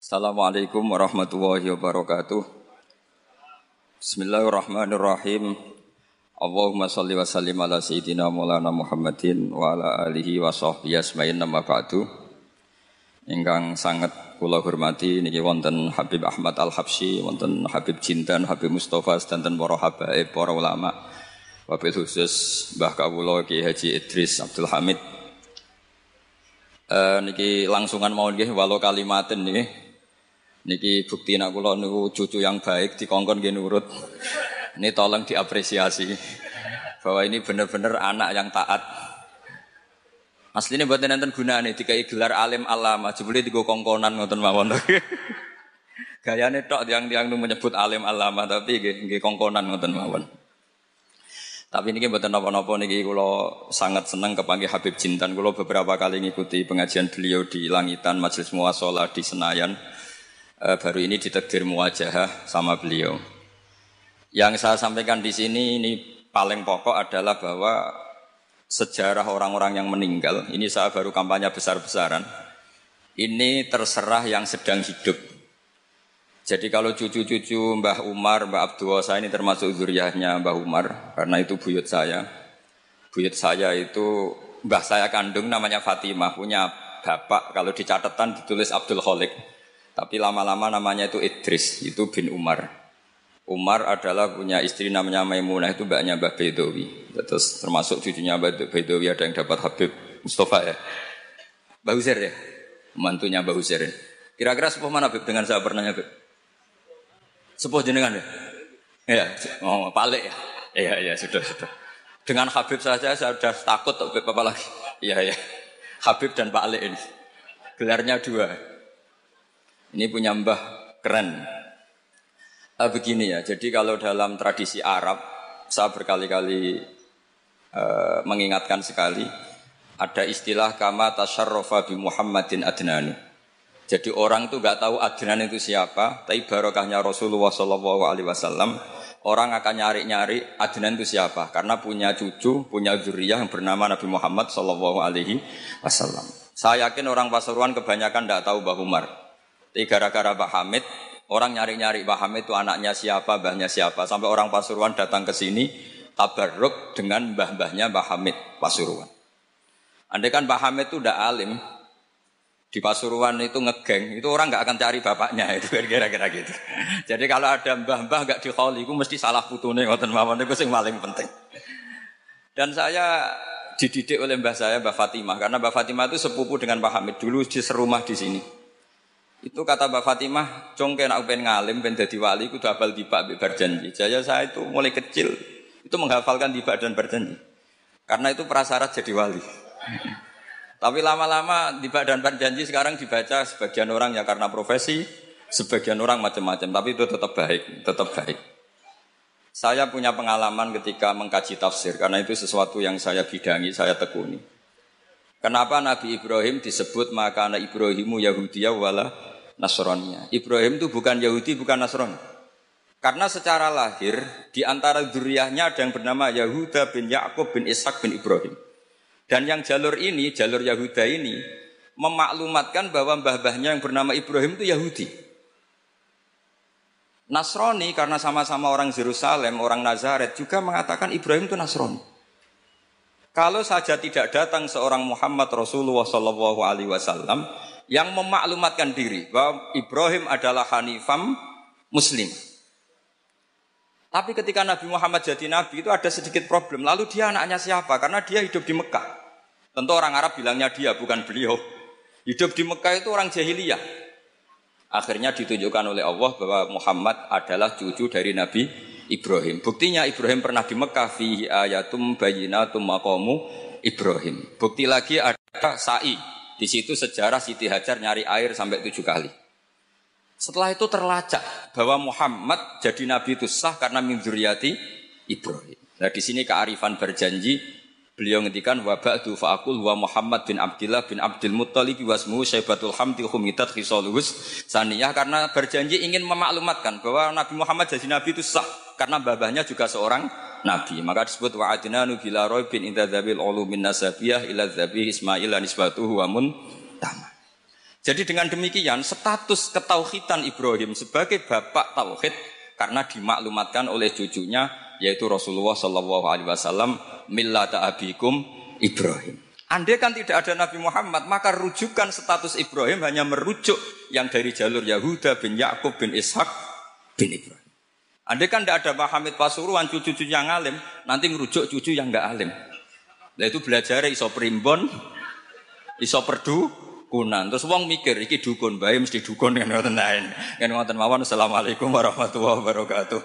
Assalamualaikum warahmatullahi wabarakatuh. Bismillahirrahmanirrahim. Allahumma salli wa sallim ala sayyidina Maulana Muhammadin wa ala alihi wa sahbihi asma'in nama ba'du. Ingkang sangat kula hormati niki wonten Habib Ahmad Al-Habsyi, wonten Habib Jintan, Habib Mustafa sedanten para habaib, para ulama. Wabil khusus Mbah Kawula Ki Haji Idris Abdul Hamid. Uh, niki langsungan mau nggih walau kalimatin niki Niki bukti nak kula niku cucu yang baik dikongkon nggih nurut. Ini tolong diapresiasi bahwa ini benar-benar anak yang taat. Aslinya buat nanti gunane dikai gelar alim alama, jebule digo kongkonan ngoten mawon. Gayane tok tiang-tiang nu menyebut alim alama tapi nggih kongkonan ngoten mawon. Tapi ini buatan apa-apa niki kalau sangat senang kepanggil Habib Jintan. Kalau beberapa kali ngikuti pengajian beliau di Langitan Majelis Muasalah di Senayan uh, baru ini ditekdir muwajahah sama beliau. Yang saya sampaikan di sini ini paling pokok adalah bahwa sejarah orang-orang yang meninggal, ini saya baru kampanye besar-besaran, ini terserah yang sedang hidup. Jadi kalau cucu-cucu Mbah Umar, Mbah Abdul saya ini termasuk zuriyahnya Mbah Umar, karena itu buyut saya. Buyut saya itu Mbah saya kandung namanya Fatimah, punya bapak kalau di catatan ditulis Abdul Kholik. Tapi lama-lama namanya itu Idris, itu bin Umar. Umar adalah punya istri namanya Maimunah itu mbaknya Mbah Bedowi. Terus termasuk cucunya Mbah Bedowi ada yang dapat Habib Mustafa ya. Mbah Husair ya, mantunya Mbah Husair. Kira-kira sepuh mana Habib dengan saya pernah Habib? Sepuh jenengan ya? Ya, oh palik ya. Iya, iya, sudah, sudah. Dengan Habib saja saya sudah takut Habib apa lagi? Iya, iya. Habib dan Pak Ali ini. Gelarnya dua. Ini punya mbah keren. Uh, begini ya, jadi kalau dalam tradisi Arab, saya berkali-kali uh, mengingatkan sekali, ada istilah kama tasyarrofa bi Muhammadin adnanu. Jadi orang tuh gak tahu Adnan itu siapa, tapi barokahnya Rasulullah Wasallam orang akan nyari-nyari Adnan itu siapa, karena punya cucu, punya zuriyah yang bernama Nabi Muhammad Wasallam. Saya yakin orang Pasuruan kebanyakan tidak tahu Mbah Umar. Tapi gara-gara Pak Hamid, orang nyari-nyari Pak Hamid itu anaknya siapa, mbahnya siapa. Sampai orang Pasuruan datang ke sini, tabarruk dengan mbah-mbahnya Pak Hamid Pasuruan. Andai kan Pak Hamid itu udah alim, di Pasuruan itu ngegeng, itu orang nggak akan cari bapaknya itu kira-kira gitu. Jadi kalau ada mbah-mbah nggak dikholi, itu mesti salah putune ngoten mawon itu yang paling penting. Dan saya dididik oleh mbah saya, Mbah Fatimah, karena Mbah Fatimah itu sepupu dengan Pak Hamid dulu di serumah di sini. Itu kata Mbak Fatimah, congke nak pengen ngalim, pengen jadi wali, kudu hafal tiba berjanji. Jaya saya itu mulai kecil itu menghafalkan tiba dan berjanji. Karena itu prasyarat jadi wali. Tapi lama-lama tiba dan berjanji sekarang dibaca sebagian orang ya karena profesi, sebagian orang macam-macam. Tapi itu tetap baik, tetap baik. Saya punya pengalaman ketika mengkaji tafsir karena itu sesuatu yang saya bidangi, saya tekuni. Kenapa Nabi Ibrahim disebut maka anak Ibrahimu Yahudiyah wala Nasronia. Ibrahim itu bukan Yahudi, bukan Nasrani. Karena secara lahir di antara duriahnya ada yang bernama Yahuda bin Yakub bin Ishak bin Ibrahim. Dan yang jalur ini, jalur Yahuda ini memaklumatkan bahwa mbah-mbahnya yang bernama Ibrahim itu Yahudi. Nasrani karena sama-sama orang Yerusalem, orang Nazaret juga mengatakan Ibrahim itu Nasrani. Kalau saja tidak datang seorang Muhammad Rasulullah Shallallahu Alaihi Wasallam, yang memaklumatkan diri bahwa Ibrahim adalah Hanifam Muslim. Tapi ketika Nabi Muhammad jadi Nabi itu ada sedikit problem. Lalu dia anaknya siapa? Karena dia hidup di Mekah. Tentu orang Arab bilangnya dia, bukan beliau. Hidup di Mekah itu orang jahiliyah. Akhirnya ditunjukkan oleh Allah bahwa Muhammad adalah cucu dari Nabi Ibrahim. Buktinya Ibrahim pernah di Mekah fihi ayatum bayinatum maqamu Ibrahim. Bukti lagi ada sa'i di situ sejarah Siti Hajar nyari air sampai tujuh kali. Setelah itu terlacak bahwa Muhammad jadi nabi itu sah karena min Ibrahim. Nah di sini kearifan berjanji beliau ngendikan wa ba'du fa'akul wa Muhammad bin Abdullah bin Abdul Muttalib wasmu Syaibatul Hamdi Humitat Khisaluhus Saniyah karena berjanji ingin memaklumatkan bahwa Nabi Muhammad jadi nabi itu sah karena babahnya juga seorang nabi. Maka disebut wa adnanu bila bin inda dzabil ulu min nasabiyah ila dzabih Ismail nisbatuhu wa mun tama. Jadi dengan demikian status ketauhidan Ibrahim sebagai bapak tauhid karena dimaklumatkan oleh cucunya yaitu Rasulullah Shallallahu Alaihi Wasallam millata abikum Ibrahim. Andai kan tidak ada Nabi Muhammad, maka rujukan status Ibrahim hanya merujuk yang dari jalur Yahuda bin Yakub bin Ishak bin Ibrahim. Andai kan tidak ada Muhammad Pasuruan, cucu-cucu yang alim, nanti merujuk cucu yang nggak alim. Nah itu belajar iso primbon, iso perdu, kunan. Terus wong mikir iki dukun, bae mesti dukun kan ngoten lain. Kan ngoten mawon. Assalamualaikum warahmatullahi wabarakatuh.